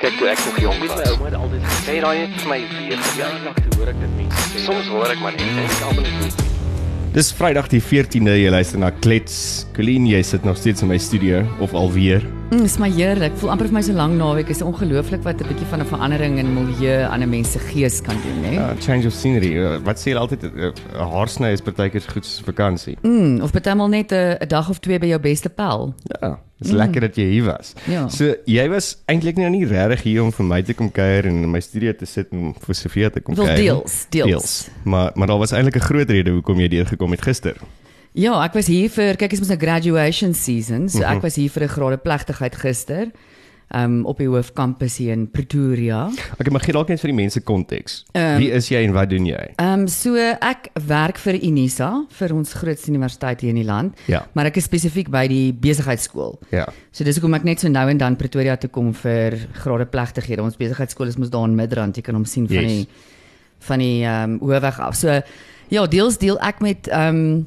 Kyk toe ek nog jonk Weet was. my ouma het altyd gesê, Sê daai net vir my weer ja, verjaar. lank hoor ek dit mense sê. Soms hoor ek maar net en ek almal net. Dis Vrydag die 14de, jy luister na Klets. Colleen, jy sit nog steeds in my studio of alweer. Mm, dis my heerlik. Voel amper vir my so lank naweek. Is ongelooflik wat 'n bietjie van 'n verandering in milieu aan 'n mens se gees kan doen, hè? Ja, change of scenery. Uh, wat sê jy altyd 'n uh, haarsny is partykeer so goed soos vakansie. Mm, of betemal net 'n 'n dag of twee by jou beste pel. Ja, dis mm. lekker dat jy hier was. Ja. So jy was eintlik nou nie regtig hier om vir my te kom kuier en in my studio te sit en vir Sofia te kom Wel, kuier. deels, deels. deels. Maar maar daar was eintlik 'n groot rede hoekom jy deurgekom het gister. Ja, ek was hier vir kyk, is mos 'n graduation season, so Mhm. ek was hier vir 'n grade plegtigheid gister. Um op die hoofkampus hier in Pretoria. Okay, maar gee dalk net vir die mense konteks. Ehm, Wie is jy en wat doen jy? Ehm um, so ek werk vir Unisa, vir ons grootste universiteit hier in die land. Ja. Maar ek is spesifiek by die besigheidskool. Ja. So dis hoekom ek net so nou en dan Pretoria toe kom vir grade plegtighede. Ons besigheidskool is mos daar in Midrand, jy kan hom sien van Yes. die van die ehm um, hoofweg af. So ja, deels deel ek met ehm um,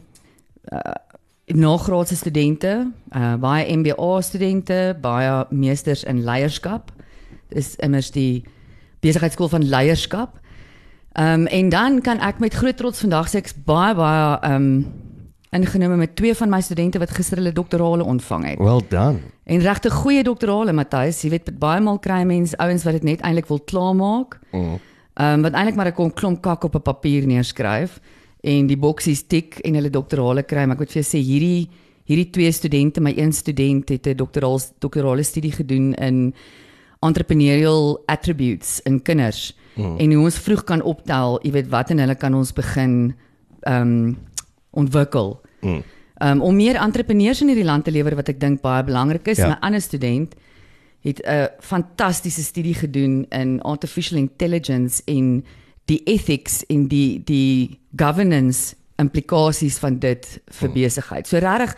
uh, nagraadse studente, uh, baie MBA studente, baie meesters in leierskap. Dis immers die besigheidskool van leierskap. Ehm um, en dan kan ek met groot trots vandag sê ek's baie baie ehm um, ingenome met twee van my studente wat gister hulle doktorale ontvang het. Well done. En regte goeie doktorale Matthys, jy weet baie maal kry mense ouens wat dit net eintlik wil klaarmaak. Mm. Ehm um, wat eintlik maar 'n klomp kak op 'n papier neerskryf en die boksies tik en hulle doktorale kry, maar ek moet vir jou sê hierdie hierdie twee studente, my een student het 'n doktoraal doktorale studie gedoen in entrepreneurial attributes in kinders mm. en hoe ons vroeg kan optel, jy weet wat en hulle kan ons begin ehm um, ontwikkel. Mm. Um, om meer entrepreneurs in hierdie land te lewer wat ek dink baie belangrik is. Ja. Ja. My ander student het 'n fantastiese studie gedoen in artificial intelligence en die ethics en die die governance implikasies van dit vir Hmm. besigheid. So regtig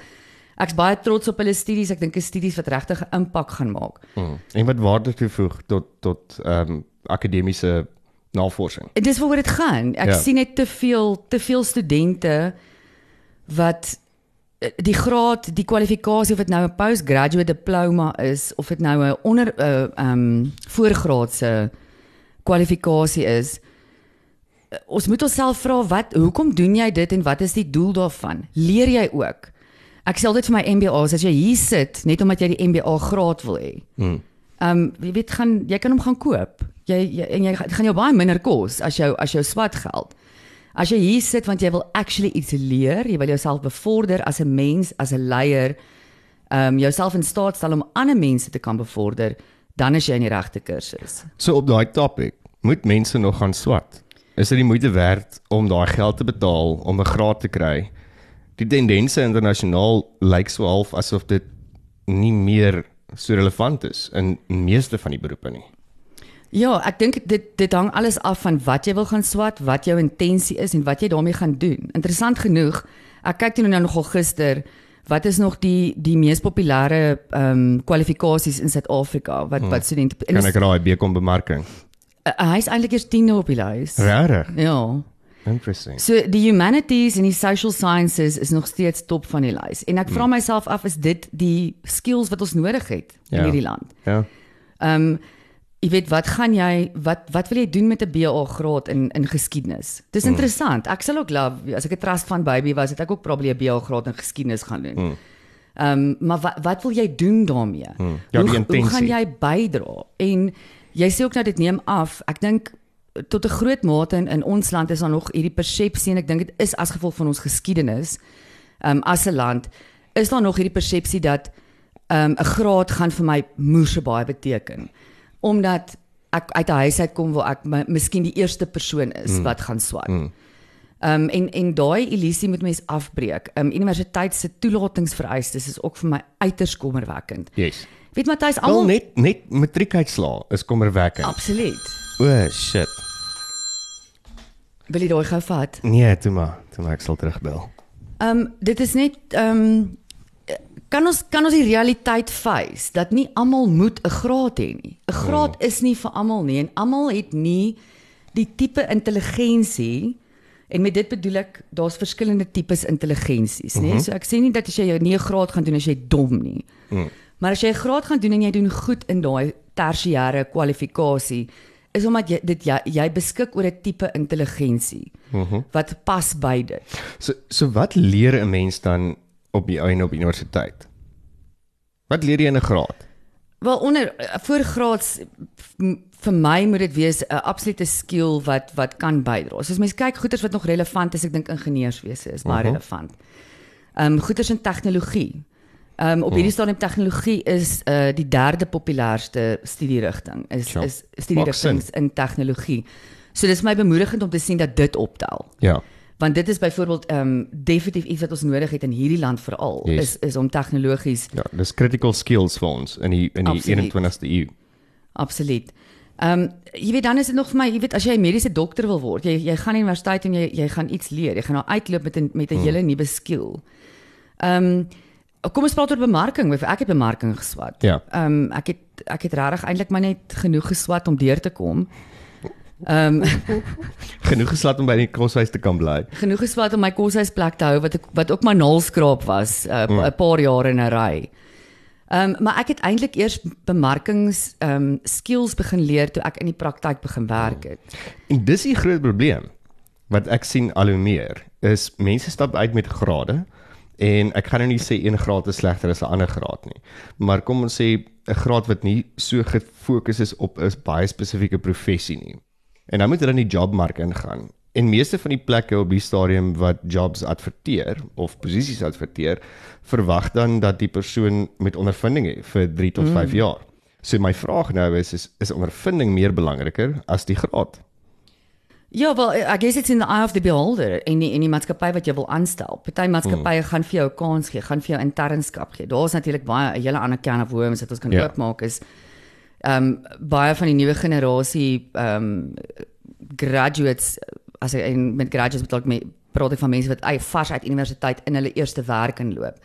ek's baie trots op hulle studies. Ek dink is studies wat regtig 'n impak gaan maak. Mm. En wat waarde toevoeg tot tot ehm um, akademiese navorsing. En dis waaroor dit gaan. Ek Ja. sien net te veel te veel studente wat eh, die graad, die kwalifikasie of dit nou 'n postgraduate diploma is of dit nou 'n onder 'n uh, um voorgraadse kwalifikasie is. Ons moet onsself vra wat hoekom doen jy dit en wat is die doel daarvan? Leer jy ook? Ek sê altyd vir my MBA's as jy hier sit net omdat jy die MBA graad wil hê. Mm. Ehm um, jy weet gaan jy kan hom gaan koop. Jy, jy en jy gaan- jou baie minder kos as jou as jou swat geld. As jy hier sit want jy wil actually iets leer, jy wil jouself bevorder as 'n mens, as 'n leier, ehm um, jouself in staat stel om ander mense te kan bevorder, dan is jy in die regte kursus. So op daai topic, moet mense nog gaan swat? Is dit die moeite werd om daai geld te betaal om 'n graad te kry? Die tendense internasionaal lyk so half asof dit nie meer so relevant is in meeste van die beroepe nie. Ja, ek dink dit dit hang alles af van wat jy wil gaan swat, wat jou intensie is en wat jy daarmee gaan doen. Interessant genoeg, ek kyk toe nou nogal gister wat is nog die die mees populêre ehm um, kwalifikasies in Suid-Afrika wat hmm. wat studente en Kan ek raai bekom bemarking? Uh, hy is eintlik eers 10 op die lys. Regtig? Ja. Interesting. So die humanities en die social sciences is nog steeds top van die lys. En ek vra myself af is dit die skills wat ons nodig het in Ja. hierdie land? Ja. Ehm um, jy weet wat gaan jy wat wat wil jy doen met 'n BA graad in in geskiedenis? Dis Hmm. mm. interessant. Ek sal ook love as ek 'n trust fund baby was, het ek ook probably 'n BA graad in geskiedenis gaan doen. Hmm. Ehm um, maar wat wat wil jy doen daarmee? Hmm. Ja, hoe, hoe gaan jy bydra? En jy sê ook nou dit neem af. Ek dink tot 'n groot mate in, in ons land is daar nog hierdie persepsie en ek dink dit is as gevolg van ons geskiedenis um, as 'n land is daar nog hierdie persepsie dat ehm um, 'n graad gaan vir my moerse baie beteken omdat ek uit 'n huis uit kom waar ek my, miskien die eerste persoon is mm. wat gaan swat. Ehm um, en en daai illusie moet mens afbreek. Um, universiteit se toelatingsvereistes is ook vir my uiters kommerwekkend. Yes. Weet Matthys Al almal net net matriekuitslaa is kommerwekkend. absoluut. O, shit. Wil jy daai gou vat? Nee, toe maar, toe maar ek sal terugbel. Ehm um, dit is net ehm um, kan ons kan ons die realiteit face dat nie almal moet 'n graad hê nie. 'n Graad is nie vir almal nie en almal het nie die tipe intelligensie en met dit bedoel ek daar's verskillende tipes intelligensies, nê? Mm -hmm. So ek sê nie dat as jy jou nie 'n graad gaan doen as jy dom nie. Mm. Maar as jy 'n graad gaan doen en jy doen goed in daai tersiêre kwalifikasie, is omdat jy dit jy, jy beskik oor 'n tipe intelligensie Mhm. wat pas by dit. So so wat leer 'n mens dan op die einde op universiteit? Wat leer jy in 'n graad? Wel onder voorgraads m- vir my moet dit wees 'n absolute skill wat wat kan bydra. So as mens kyk goeters wat nog relevant is, ek dink ingenieurswese is baie Mhm. relevant. Ehm um, goeters in tegnologie. Ehm um, op hierdie stadium tegnologie is uh die derde populairste studierigting is Ja, is studierigtings in tegnologie. So dis my bemoedigend om te sien dat dit optel. Ja. Want dit is byvoorbeeld ehm um, definitief iets wat ons nodig het in hierdie land veral Yes. is is om tegnologies Ja, dis critical skills vir ons in die in die Absoluut. 21ste eeu. Absoluut. Ehm um, jy weet dan is dit nog vir my, jy weet as jy 'n mediese dokter wil word, jy jy gaan universiteit en jy jy gaan iets leer. Jy gaan nou uitloop met 'n met 'n hele nuwe skill. Ehm um, kom ons praat oor bemarking. Ek het bemarking geswat. Ja. Ehm um, ek het ek het regtig eintlik maar net genoeg geswat om deur te kom. Ehm um, Genoeg geslat om by die koshuis te kan bly. genoeg geswat om my koshuisplek te hou wat ek wat ook maar naalskraap was 'n uh, Mm. 'n paar jaar in 'n ry. Ehm um, maar ek het eintlik eers bemarkings ehm um, skills begin leer toe ek in die praktyk begin werk het. En dis die groot probleem wat ek sien al hoe meer is mense stap uit met grade en ek gaan nou nie sê een graad is slegter as 'n ander graad nie. Maar kom ons sê 'n graad wat nie so gefokus is op 'n baie spesifieke professie nie. En dan moet hulle in die jobmark ingaan. En meeste van die plekke op die stadium wat jobs adverteer of posisies adverteer, verwag dan dat die persoon met ondervinding het vir 3 tot 5 mm. jaar. So my vraag nou is is is ondervinding meer belangriker as die graad? Ja, wel I guess it's in the eye of the beholder en die en die maatskappy wat jy wil aanstel. Party maatskappye mm. gaan vir jou 'n kans gee, gaan vir jou internskap gee. Daar's natuurlik baie 'n hele ander can of worms wat ons kan Ja. oopmaak is ehm um, baie van die nuwe generasie ehm um, graduates as ek en met graduates bedoel ek met praat ek van mense wat uit vars uit universiteit in hulle eerste werk inloop.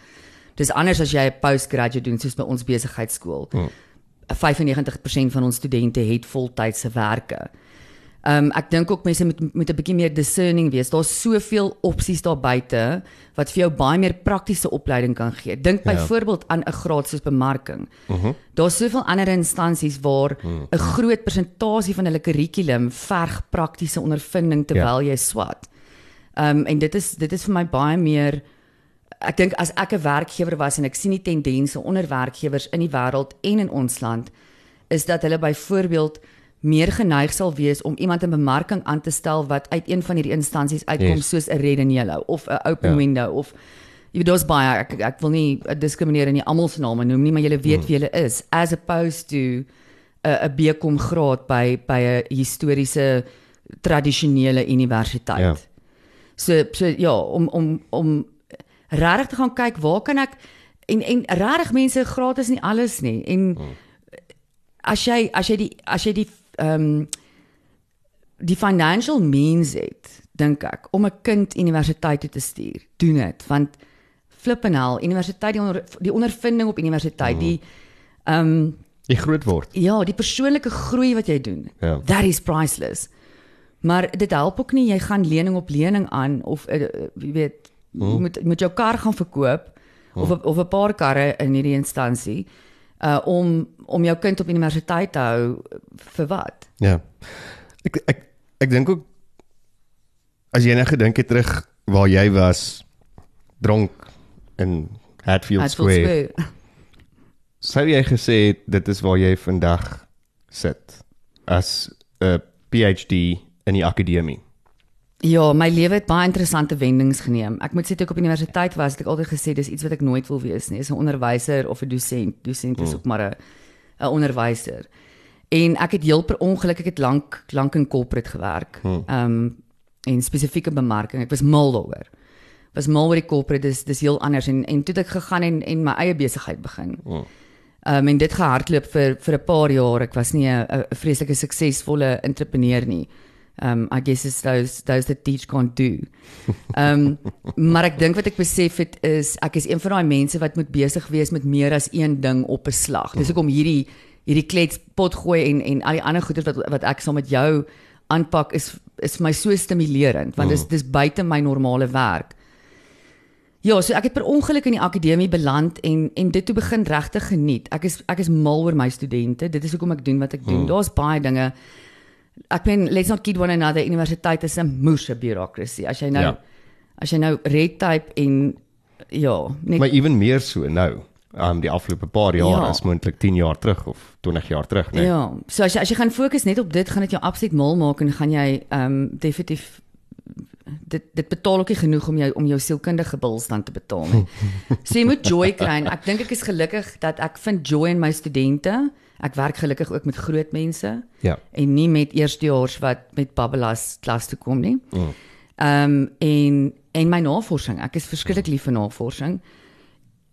Dis anders as jy 'n postgraduate doen soos by ons besigheidskool. Hmm. 95% van ons studente het voltydse werke. Ehm um, ek dink ook mense moet moet 'n bietjie meer discerning wees. Daar's soveel opsies daar buite wat vir jou baie meer praktiese opleiding kan gee. Dink Ja. byvoorbeeld aan 'n graad soos bemarking. Mhm. Uh -huh. Daar's soveel ander instansies waar 'n uh -huh. groot persentasie van hulle kurrikulum verg praktiese ondervinding terwyl ja. jy swat. Ehm um, en dit is dit is vir my baie meer ek dink as ek 'n werkgewer was en ek sien die tendense onder werkgewers in die wêreld en in ons land is dat hulle byvoorbeeld meer geneig sal wees om iemand in bemarking aan te stel wat uit een van hierdie instansies uitkom Yes. soos 'n Red and Yellow of 'n Open Ja. Window of jy weet daar's baie ek ek wil nie diskrimineer en nie almal se name noem nie maar julle weet hmm. wie hulle is as opposed to 'n 'n BCom graad by by 'n historiese tradisionele universiteit. Ja. So so ja, om om om regtig te gaan kyk waar kan ek en en regtig mense gratis nie alles nie. En as jy as jy die as jy die ehm um, die financial means het, dink ek, om 'n kind universiteit toe te stuur, doen dit want flippenal universiteit die onder, die ondervinding op universiteit, die ehm um, Jy groot word. ja, die persoonlike groei wat jy doen. Ja. That is priceless. Maar dit help ook nie jy gaan lening op lening aan of uh, jy weet jy Hmm. moet moet jou kar gaan verkoop of of 'n paar karre in hierdie instansie uh om om jou kind op universiteit te hou vir wat? Ja. Ek ek ek dink ook as jy net gedink het terug waar jy was dronk in Hatfield, Hatfield Square. Square. Sou jy gesê het dit is waar jy vandag sit as 'n PhD in die akademie? Ja, my lewe het baie interessante wendings geneem. Ek moet sê toe ek op universiteit was, het ek altyd gesê dis iets wat ek nooit wil wees nie, is 'n onderwyser of 'n dosent. Dosent is ook maar 'n 'n onderwyser. En ek het heel per ongeluk, ek het lank lank in corporate gewerk. Ehm um, en spesifieke bemarking. Ek was mal daaroor. Was mal oor die corporate, dis dis heel anders en en toe het ek gegaan en en my eie besigheid begin. Ehm um, en dit gehardloop vir vir 'n paar jaar. Ek was nie 'n vreeslike suksesvolle entrepreneur nie. Um I guess it's those those that teach can't do. Um maar ek dink wat ek besef het is ek is een van daai mense wat moet besig wees met meer as een ding op 'n slag. Dis hoekom hierdie hierdie klets pot gooi en en al die ander goeie wat wat ek saam met jou aanpak is is vir my so stimulerend want dis dis buite my normale werk. Ja, so ek het per ongeluk in die akademie beland en en dit toe begin regtig geniet. Ek is ek is mal oor my studente. Dit is hoekom ek doen wat ek doen. Hmm. Daar's baie dinge. Ek meen let's not kid one another. Universiteit is 'n moerse bureaukrasie. As jy nou Ja. as jy nou red tape en ja, net Maar ewen meer so nou. Um die afgelope paar jaar Ja. is moontlik 10 jaar terug of 20 jaar terug, né? Nee. Ja, so as jy as jy gaan fokus net op dit, gaan dit jou absoluut mal maak en gaan jy ehm um, definitief dit dit betaal ook nie genoeg om jou om jou sielkundige bills dan te betaal nie. so jy moet joy kry. Ek dink ek is gelukkig dat ek vind joy in my studente. Ek werk gelukkig ook met groot mense Ja. en nie met eerstejaars wat met babbelas klas toe kom nie. Ehm um, en en my navorsing. Ek is verskriklik lief vir navorsing.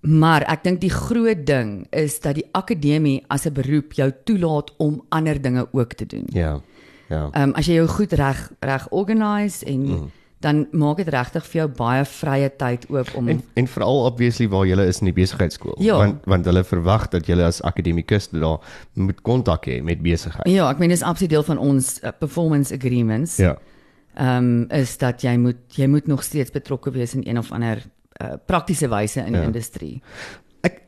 Maar ek dink die groot ding is dat die akademie as 'n beroep jou toelaat om ander dinge ook te doen. Ja. Ja. Ehm um, as jy jou goed reg reg organise en mm. Dan maak dit regtig vir jou baie vrye tyd oop om En en veral obviously waar jy is in die besigheidskool, Ja. want want hulle verwag dat jy as akademikus daar moet kontak hê met besigheid. Ja, ek meen dis absoluut deel van ons uh, performance agreements. Ja. Ehm um, is dat jy moet jy moet nog steeds betrokke wees in een of ander uh, praktiese wyse in die Ja. industrie. Ek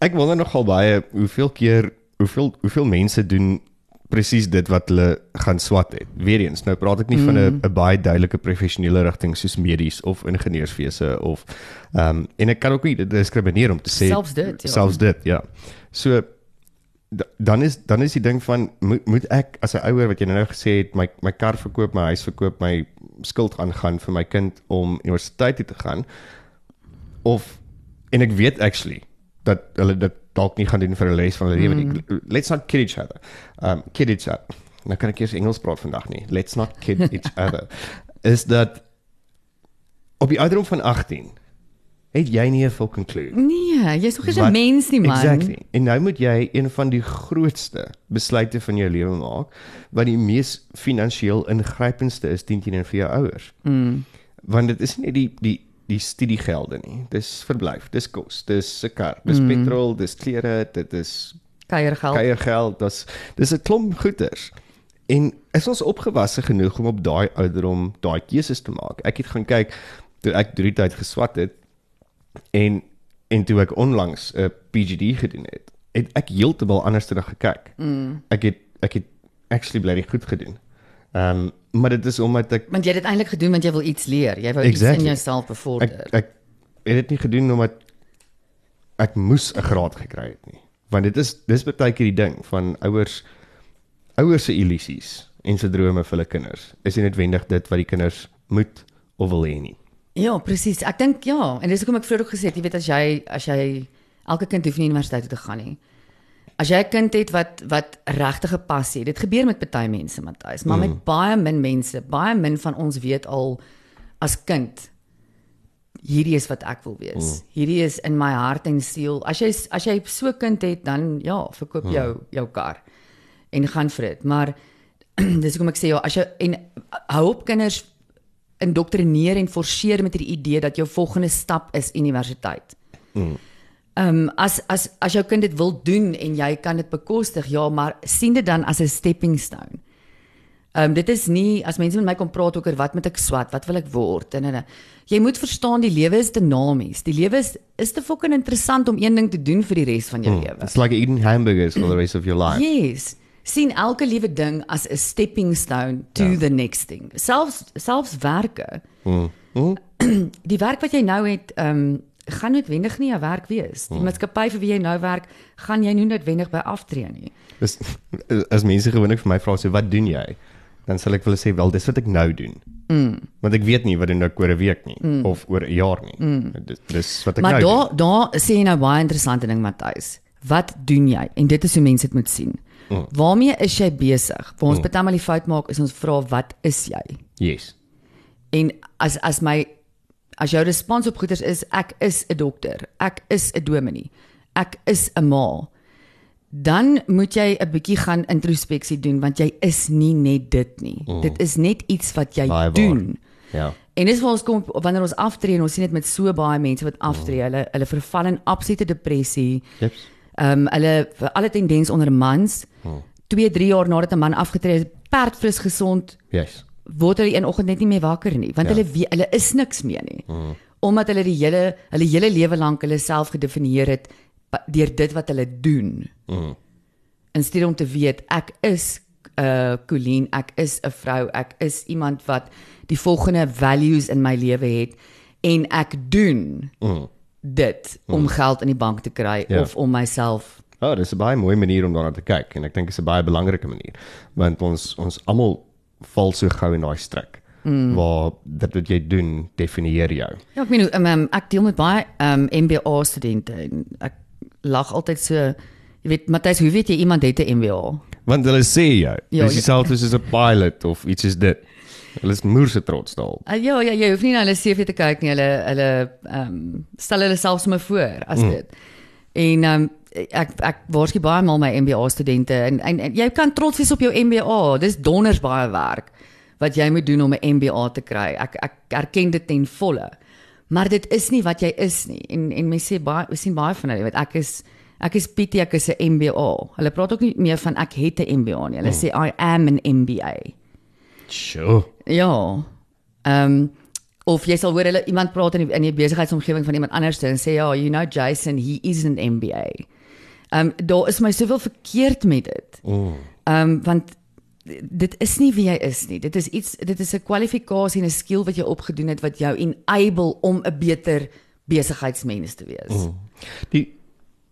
ek wonder nogal baie hoeveel keer hoeveel hoeveel mense doen presies dit wat hulle gaan swat het. Weereens, nou praat ek nie mm. van 'n baie duidelike professionele rigting soos medies of ingenieurswese of ehm um, en ek kan ook nie diskrimineer om te sê Selfs dit, ja. Selfs dit, ja. So dan is dan is die ding van moet, moet ek as 'n ouer wat jy nou gesê het my my kar verkoop, my huis verkoop, my skuld aangaan vir my kind om universiteit toe te gaan of en ek weet actually dat hulle dit dalk nie gaan doen vir 'n les van hulle lewe nie. Let's not kid each other. Um kid each other. Nou kan ek eers Engels praat vandag nie. Let's not kid each other. Is dat op die ouderdom van 18 het jy nie 'n fucking clue. Nee, jy's nog nie 'n mens nie man. Exactly. En nou moet jy een van die grootste besluite van jou lewe maak wat die mees finansiëel ingrypendste is teen teenoor vir jou ouers. Mm. Want dit is nie die die die studiegelde nie. Dis verblyf, dis kos, dis 'n kar, dis mm. petrol, dis klere, dit is Kuiergeld. kuiergeld, dis dis 'n klomp goeders. En is ons opgewasse genoeg om op daai ouderdom daai keuses te maak? Ek het gaan kyk toe ek drie tyd geswat het en en toe ek onlangs 'n PhD gedoen het, het ek heeltemal anders terug gekyk. Mm. Ek het ek het actually bly goed gedoen. Ehm um, maar dit is omdat ek Want jy het dit eintlik gedoen want jy wil iets leer. Jy wou iets Exactly. in jouself ek bevorder. ek het dit nie gedoen omdat ek moes 'n graad gekry het nie. Want dit is dis baie keer die ding van ouers ouers se illusies en se drome vir hulle kinders. Is nie noodwendig dit wat die kinders moet of wil hê nie. Ja, presies. Ek dink ja, en dis hoekom ek vroeër ook gesê het, jy weet as jy as jy elke kind hoef nie universiteit toe te gaan nie. As jy 'n kind het wat wat regtig 'n passie het, dit gebeur met baie mense, Matthys, maar mm. met baie min mense, baie min van ons weet al as kind hierdie is wat ek wil wees. Mm. Hierdie is in my hart en siel. As jy as jy so 'n kind het, dan ja, verkoop jou mm. jou kar en gaan vir dit. Maar dis hoekom ek sê ja, as jy en hou op kinders indoktrineer en forceer met hierdie idee dat jou volgende stap is universiteit. Ehm um, as as as jou kind dit wil doen en jy kan dit bekostig, ja, maar sien dit dan as 'n stepping stone. Ehm um, dit is nie as mense met my kom praat oor wat moet ek swat, wat wil ek word en en jy moet verstaan die lewe is dinamies. Die lewe is is te fucking interessant om een ding te doen vir die res van jou Hmm. lewe. It's like eating hamburgers for the rest of your life. Yes. sien elke liewe ding as 'n stepping stone to ja. the next thing. Selfs selfs werke. Mm. Mm. Die werk wat jy nou het, ehm um, gaan noodwendig nie 'n werk wees. Die maatskappy vir wie jy nou werk, gaan jy nie noodwendig by aftree nie. Dis as mense gewoonlik vir my vra so wat doen jy? Dan sal ek hulle sê wel dis wat ek nou doen. Mm. Want ek weet nie wat doen ek oor 'n week nie mm. of oor 'n jaar nie. Mm. Dis dis wat ek Maar nou daar doen. daar sê jy nou baie interessante ding Matthys. Wat doen jy? En dit is hoe mense dit moet sien. Mm. Waarmee is jy besig? Waar ons mm. baie maal die fout maak is ons vra wat is jy? Yes. En as as my as jou respons op goeders is ek is 'n dokter, ek is 'n dominee, ek is 'n ma, dan moet jy 'n bietjie gaan introspeksie doen want jy is nie net dit nie. Mm. Dit is net iets wat jy Baie waar. doen. Ja. En dis waar ons kom wanneer ons aftree en ons sien dit met so baie mense wat aftree, hulle hulle verval in absolute depressie. Jeps. Ehm um, hulle alle tendens onder mans. 2, 3 jaar nadat 'n man afgetree het, perdfris gesond, Yes. Word hulle een oggend net nie meer wakker nie, want Ja. hulle weet hulle is niks meer nie. Mm. omdat hulle die hele hulle hele lewe lank hulle self gedefinieer het deur dit wat hulle doen. Mm. In steede om te weet ek is 'n uh, Colleen, ek is 'n vrou, ek is iemand wat die volgende values in my lewe het en ek doen Mm. dit om geld in die bank te kry Ja. of om myself Ja, oh, dis 'n baie mooi manier om daarna te kyk en ek dink dit is 'n baie belangrike manier want ons ons almal val so gou in daai struik mm. waar dit wat jy doen definieer jou. Ja, ek meen um, um, ek deel met baie um, MBA studente en ek lag altyd so jy weet Matthys, hoe weet jy iemand het 'n MBA? Want hulle sê jou, Ja, dis ja. dieselfde soos 'n pilot of iets is dit. Hulle is moerse trots daarop. Uh, ja, ja, jy hoef nie na hulle CV te kyk nie. Hulle hulle ehm um, stel hulle self sommer voor as Mm. dit. En ehm um, ek ek waarskynlik baie maal my MBA studente en, en en jy kan trots wees op jou MBA. Dis donders baie werk wat jy moet doen om 'n MBA te kry. Ek ek erken dit ten volle. Maar dit is nie wat jy is nie. En en mense sê baie ons sien baie van hulle, jy weet ek is ek is PT, ek is 'n MBA. Hulle praat ook nie meer van ek het 'n MBA nie. Hulle sê I am an MBA. Sure. Ja. Ehm um, of jy sal hoor hulle iemand praat in die, in die besigheidsomgewing van iemand anders en sê ja, you know Jason, he is an MBA. Ehm um, daar is my soveel verkeerd met dit. Mm. Ehm um, want dit is nie wie jy is nie. Dit is iets dit is 'n kwalifikasie en 'n skill wat jy opgedoen het wat jou enable om 'n beter besigheidsmens te wees. Mm. Die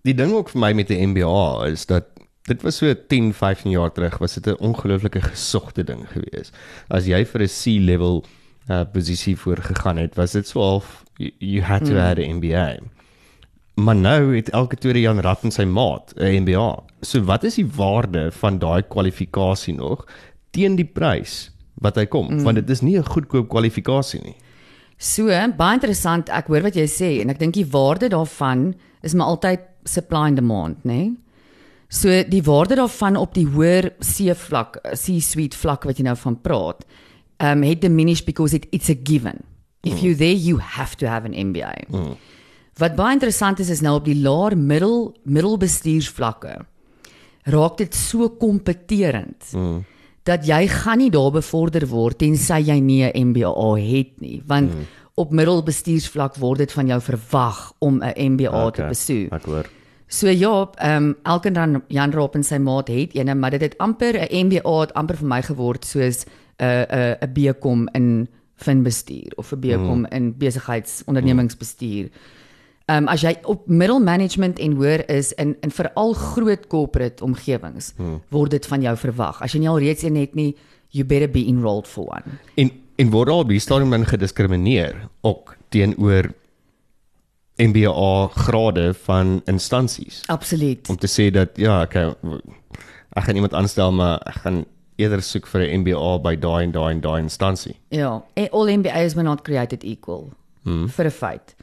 die ding ook vir my met die MBA is dat dit was so 10, 15 jaar terug was dit 'n ongelooflike gesogte ding geweest. As jy vir 'n C-level uh, posisie voorgegaan het, was dit so half you, you had to mm. have 'n MBA. Maar nou het elke tweede Jan Rapp en sy maat 'n MBA. So wat is die waarde van daai kwalifikasie nog teen die prys wat hy kom? Mm. Want dit is nie 'n goedkoop kwalifikasie nie. So, baie interessant. Ek hoor wat jy sê en ek dink die waarde daarvan is maar altyd supply and demand, né? Nee? So die waarde daarvan op die hoër C-vlak, C-suite vlak wat jy nou van praat, um het diminished because it, it's a given. If you there you have to have an MBA. Mm. Wat baie interessant is is nou op die laer middel middelbestuursvlakke raak dit so kompeterend. Mm. Dat jy gaan nie daar bevorder word tensy jy nie 'n MBA het nie, want mm. op middelbestuursvlak word dit van jou verwag om 'n MBA okay. te besoek. Ek hoor. So ja, ehm um, elke dan Jan Raap en sy maat het ene, maar dit het amper 'n MBA het amper vir my geword soos 'n 'n 'n BCom in finbestuur of 'n BCom mm. in besigheidsondernemingsbestuur. Ehm um, as jy op middelmanagement en hoër is in in veral groot corporate omgewings, mm. word dit van jou verwag. As jy nie al reeds een het nie, you better be enrolled for one. En en word daar op die stadium dan gediskrimineer ook teenoor MBA grade van instansies Absoluut. om te sê dat ja, okay, ek gaan iemand aanstel maar ek gaan eerder soek vir 'n MBA by daai en daai en daai instansie. Ja, all MBAs were not created equal. Hmm. vir 'n feit.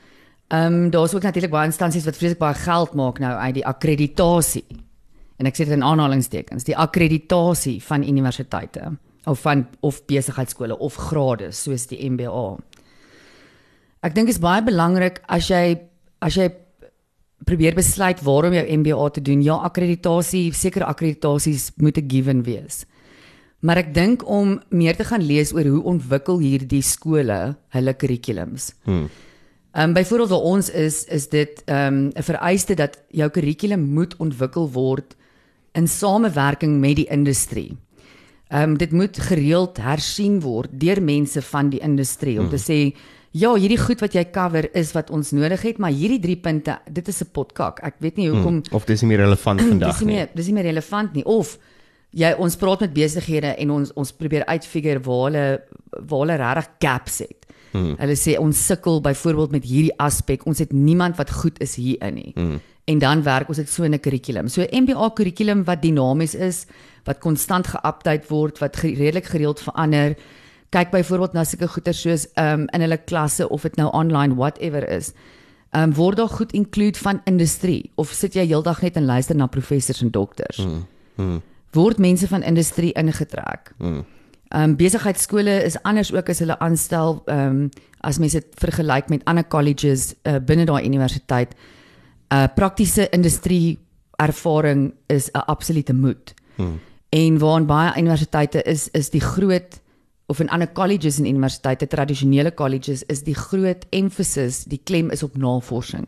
Ehm um, daar's ook natuurlik baie instansies wat vreeslik baie geld maak nou uit die akkreditasie. En ek sê dit in aanhalingstekens, die akkreditasie van universiteite of van of besigheidskole of grade soos die MBA. Ek dink dit is baie belangrik as jy as jy probeer besluit waarom jou MBA te doen. Ja, akkreditasie, sekere akkreditasies moet 'n given wees. Maar ek dink om meer te gaan lees oor hoe ontwikkel hierdie skole hulle kurrikulums. Hmm. Ehm um, byvoorbeeld waar ons is is dit ehm um, 'n vereiste dat jou kurrikulum moet ontwikkel word in samewerking met die industrie. Ehm um, dit moet gereeld hersien word deur mense van die industrie om te sê ja, hierdie goed wat jy cover is wat ons nodig het, maar hierdie drie punte, dit is 'n potkak. Ek weet nie hoekom Hmm. Of dis nie meer relevant dis vandag nie nie. meer dis nie meer relevant nie of jy ons praat met besighede en ons ons probeer uitfigure waar hulle waar hulle regtig gaps het. Hmm. Hulle sê ons sukkel byvoorbeeld met hierdie aspek. Ons het niemand wat goed is hierin nie. Hmm. En dan werk ons dit so in 'n kurrikulum. So 'n MBA kurrikulum wat dinamies is, wat konstant ge-update word, wat redelik gereeld verander. Kyk byvoorbeeld na sulke goeder soos um, in hulle klasse of dit nou online whatever is. Ehm um, word daar goed include van industrie of sit jy heeldag net en luister na professors en dokters? Hmm. Hmm. Word mense van industrie ingetrek? Hmm. Ehm um, besigheidskole is anders ook as hulle aanstel ehm um, as mense dit vergelyk met ander colleges uh, binne daai universiteit. Uh praktiese industrie ervaring is 'n absolute moet. Hmm. En waarin baie universiteite is is die groot of in ander colleges en universiteite, tradisionele colleges, is die groot emphasis, die klem is op navorsing.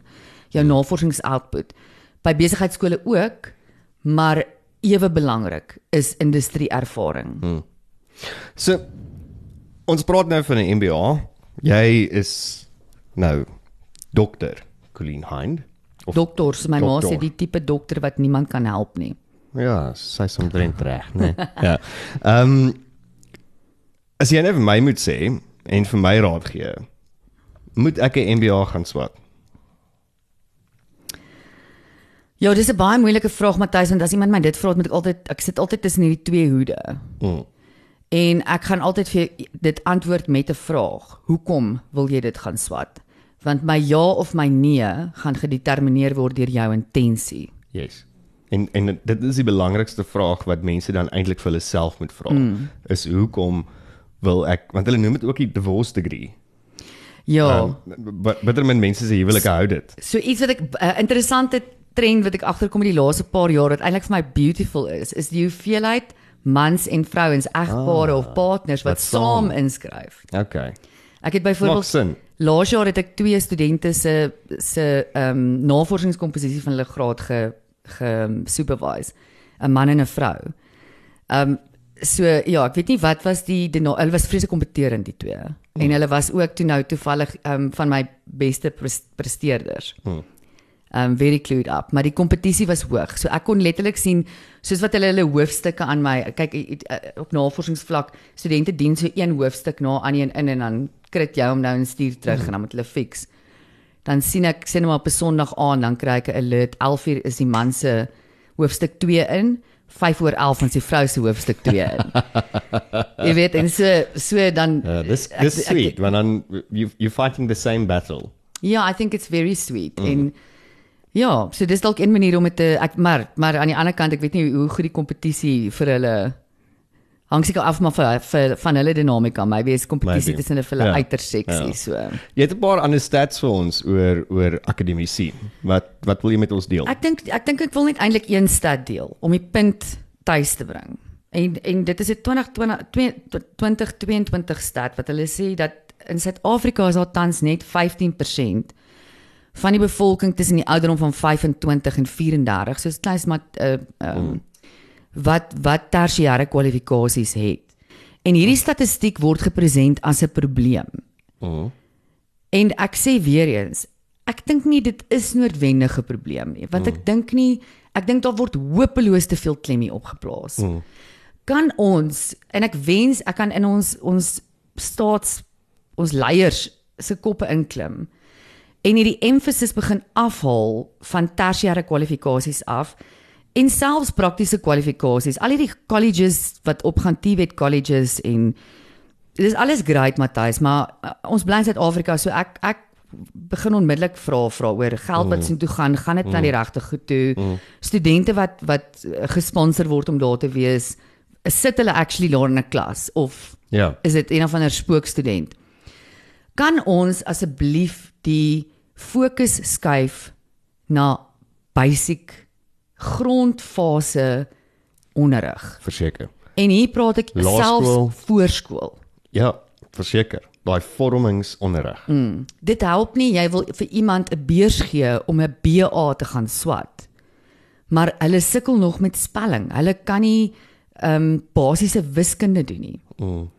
Jou navorsingsoutput. By besigheidskole ook, maar ewe belangrik is industrieervaring. Hmm. So ons praat nou van 'n MBA. Jy is nou dokter Colleen Hind. Of- Doktors, my ma dokter. sê die tipe dokter wat niemand kan help nie. Ja, sy is omtrent reg, né? ja. Ehm um, as jy net vir my moet sê en vir my raad gee, moet ek 'n MBA gaan swat. Ja, dis 'n baie moeilike vraag Matthys want as iemand my dit vra, moet ek altyd ek sit altyd tussen hierdie twee hoede. Mm. En ek gaan altyd vir dit antwoord met 'n vraag. Hoekom wil jy dit gaan swat? Want my ja of my nee gaan gedetermineer word deur jou intensie. Yes. En en dit is die belangrikste vraag wat mense dan eintlik vir hulle self moet vra. Mm. Is hoekom wil ek want hulle noem dit ook die divorce degree. Ja. Um, but bitter min mense sê huwelike hou dit. So iets wat ek 'n uh, interessante trend wat ek agterkom in die laaste paar jaar wat eintlik vir my beautiful is, is die hoeveelheid mans en vrouens, egpare ah, of partners wat, saam- inskryf. Okay. Ek het byvoorbeeld laas jaar het ek twee studente se se ehm um, navorsingskomposisie van hulle graad ge ge supervise, 'n man en 'n vrou. Ehm um, so ja, ek weet nie wat was die, die na- hulle was vreeslik kompeterend die twee. Hmm. En hulle was ook toe nou toevallig ehm um, van my beste pres- presteerders. Hmm. Um very clued up, maar die kompetisie was hoog. So ek kon letterlik sien soos wat hulle hulle hoofstukke aan my kyk eh, eh, op navorsingsvlak, studente dien so een hoofstuk na aan een in en dan kry dit jou om nou en stuur terug mm. en dan moet hulle fix. Dan sien ek sien maar op 'n Sondag aan, dan kry ek 'n alert 11:00 is die man se hoofstuk 2 in, 5 oor 11 is die vrou se hoofstuk 2 in. Jy weet en so so dan Uh, this ek- this ek- sweet when on you you're fighting the same battle. Ja, I think it's very sweet mm. en ja, so dis dalk een manier om dit te ek maar maar aan die ander kant ek weet nie hoe goed die kompetisie vir hulle hang seker af maar vir, vir van hulle dinamika, maybe is kompetisie tussen hulle Ja. uiters seksie Ja. so. Jy het 'n paar ander stats vir ons oor oor akademisie. Wat wat wil jy met ons deel? Ek dink ek dink ek wil net eintlik een stad deel om die punt tuis te bring. En en dit is 'n 2020 2022 stad wat hulle sê dat in Suid-Afrika is daar tans net 15% van die bevolking tussen die ouderdom van 25 en 34, soos kleins maar uh, um, wat wat tersiêre kwalifikasies het. En hierdie statistiek word gepresent as 'n probleem. Mhm. En ek sê weer eens, ek dink nie dit is noodwendig 'n probleem nie, want ek dink nie ek dink daar word hopeloos te veel klem hier opgeplaas. Mm. Kan ons en ek wens ek kan in ons ons staats ons leiers se koppe inklim en hierdie emphasis begin afhaal van tersiêre kwalifikasies af en selfs praktiese kwalifikasies. Al hierdie colleges wat opgaan TVET colleges en dis alles great Matthys, maar uh, ons bly in Suid-Afrika, so ek ek begin onmiddellik vra vra oor geld wat sien toe gaan, gaan dit na die regte goed toe. Studente wat wat uh, gesponsor word om daar te wees, sit hulle actually daar in 'n klas of Ja. is dit een of ander spookstudent? Kan ons asseblief die fokus skuif na basic grondfase onderrig? Verseker. En hier praat ek Laerskool. selfs voorskool. Ja, verseker. Daai vormingsonderrig. Mm. Dit help nie jy wil vir iemand 'n beurs gee om 'n BA te gaan swat. Maar hulle sukkel nog met spelling. Hulle kan nie ehm um, basiese wiskunde doen nie. Mm.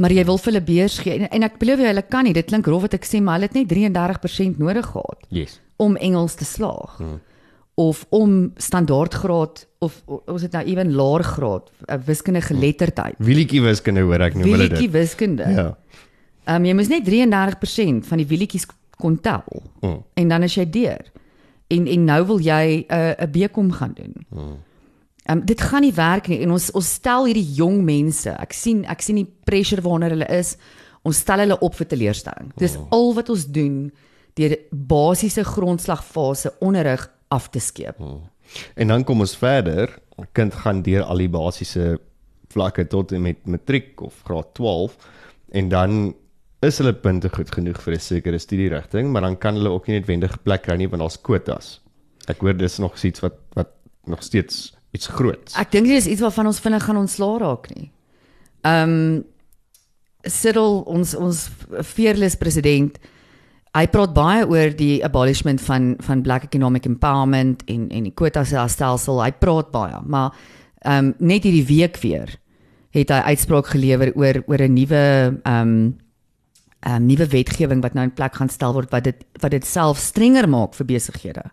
Maar jy wil vir hulle beurs gee en, en ek belowe jou hulle kan nie. Dit klink rof wat ek sê, maar hulle het net 33% nodig gehad Yes. om Engels te slaag. Hmm. Of om standaardgraad of ons het nou ewen laer graad, 'n wiskunde geletterdheid. Wieletjie wiskunde hoor ek noem hulle dit. wiskunde. Ja. Ehm um, jy moes net 33% van die wielietjies kon tel. Mm. En dan is jy deur. En en nou wil jy 'n uh, 'n BCom gaan doen. Ehm um, dit gaan nie werk nie en ons ons stel hierdie jong mense. Ek sien ek sien die pressure waaronder hulle is. Ons stel hulle op vir teleurstelling. Dis al wat ons doen deur basiese grondslagfase onderrig af te skeep. En dan kom ons verder. 'n Kind gaan deur al die basiese vlakke tot en met matriek of graad 12 en dan is hulle punte goed genoeg vir 'n sekere studierigting, maar dan kan hulle ook nie noodwendig 'n plek kry nie want daar's kwotas. Ek hoor dis nog iets wat wat nog steeds iets groots. Ek dink nie dis iets waarvan ons vinnig gaan ontslaa raak nie. Ehm um, Cyril ons ons fearless president hy praat baie oor die abolishment van van black economic empowerment en en die quota stelsel. Hy praat baie, maar ehm um, net hierdie week weer het hy uitspraak gelewer oor oor 'n nuwe ehm um, ehm um, nuwe wetgewing wat nou in plek gaan stel word wat dit wat dit self strenger maak vir besighede.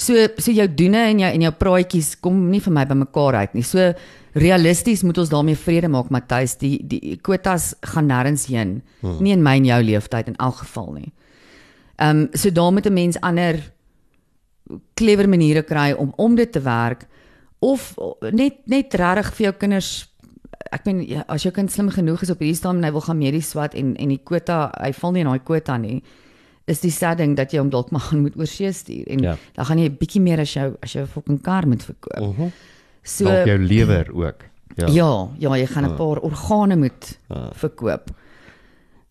So so jou doene en jou en jou praatjies kom nie vir my bymekaar uit nie. So realisties moet ons daarmee vrede maak Matthys. Die die kwotas gaan nêrens heen. Hmm. Nie in my en jou leeftyd in elk geval nie. Ehm um, so daar moet 'n mens ander clever maniere kry om om dit te werk of net net regtig vir jou kinders ek meen ja, as jou kind slim genoeg is op hierdie stadium en hy wil gaan medies swat en en die kwota hy val nie in daai kwota nie is die sad ding dat jy hom dalk maar gaan moet oorsee stuur en Ja. dan gaan jy 'n bietjie meer as jou as jou fucking kar moet verkoop. Uh -huh. So Dalk jou lewer ook. Ja. Ja, ja, jy gaan 'n paar organe moet verkoop.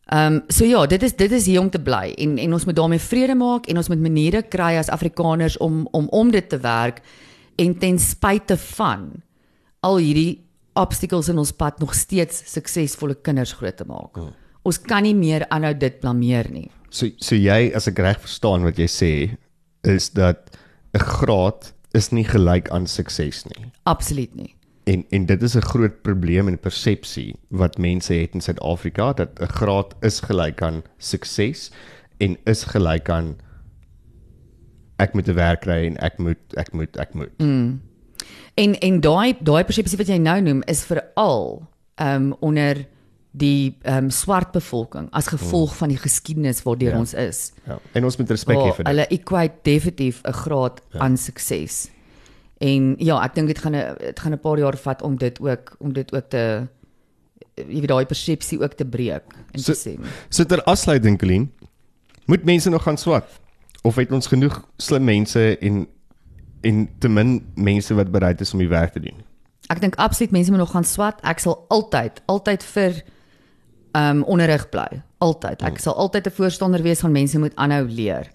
Ehm um, so ja, dit is dit is hier om te bly en en ons moet daarmee vrede maak en ons moet maniere kry as Afrikaners om om om dit te werk en ten spyte van al hierdie obstacles in ons pad nog steeds suksesvolle kinders groot te maak. Ons kan nie meer aanhou dit blameer nie. So so jy as ek reg verstaan wat jy sê is dat 'n graad is nie gelyk aan sukses nie. Absoluut nie. En en dit is 'n groot probleem en persepsie wat mense het in Suid-Afrika dat 'n graad is gelyk aan sukses en is gelyk aan ek moet 'n werk kry en ek moet ek moet ek moet. Mm. En en daai daai persepsie wat jy nou noem is veral ehm um, onder die ehm um, swart bevolking as gevolg van die geskiedenis waardeur Ja. ons is. Ja. En ons moet respek hê vir dit. Hulle equate definitief 'n graad ja. aan sukses. En ja, ek dink dit gaan 'n dit gaan 'n paar jaar vat om dit ook om dit ook te jy weet daai persepsie ook te breek en So- te sê. So ter afsluiting Colleen, moet mense nog gaan swat of het ons genoeg slim mense en en te min mense wat bereid is om die werk te doen? Ek dink absoluut mense moet nog gaan swat. Ek sal altyd altyd vir um, onderrig bly. Altyd. Ek sal altyd 'n voorstander wees van mense moet aanhou leer.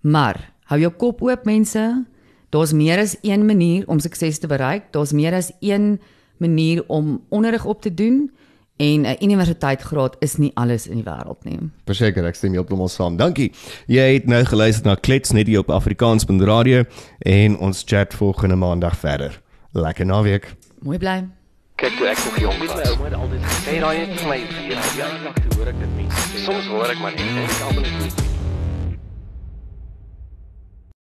Maar hou jou kop oop mense. Daar's meer as een manier om sukses te bereik. Daar's meer as een manier om onderrig op te doen en 'n universiteitsgraad is nie alles in die wêreld nie. Verseker, ek stem heeltemal saam. Dankie. Jy het nou geluister na Klets net hier op Afrikaans.radio en ons chat volgende maandag verder. Lekker naweek. Mooi bly. Kyk toe ek nog jong Weet my was. ouma het altyd gesê, raai net vir my weer. ja, ek hoor ek dit mense sê. Soms hoor ek maar net en ek almal net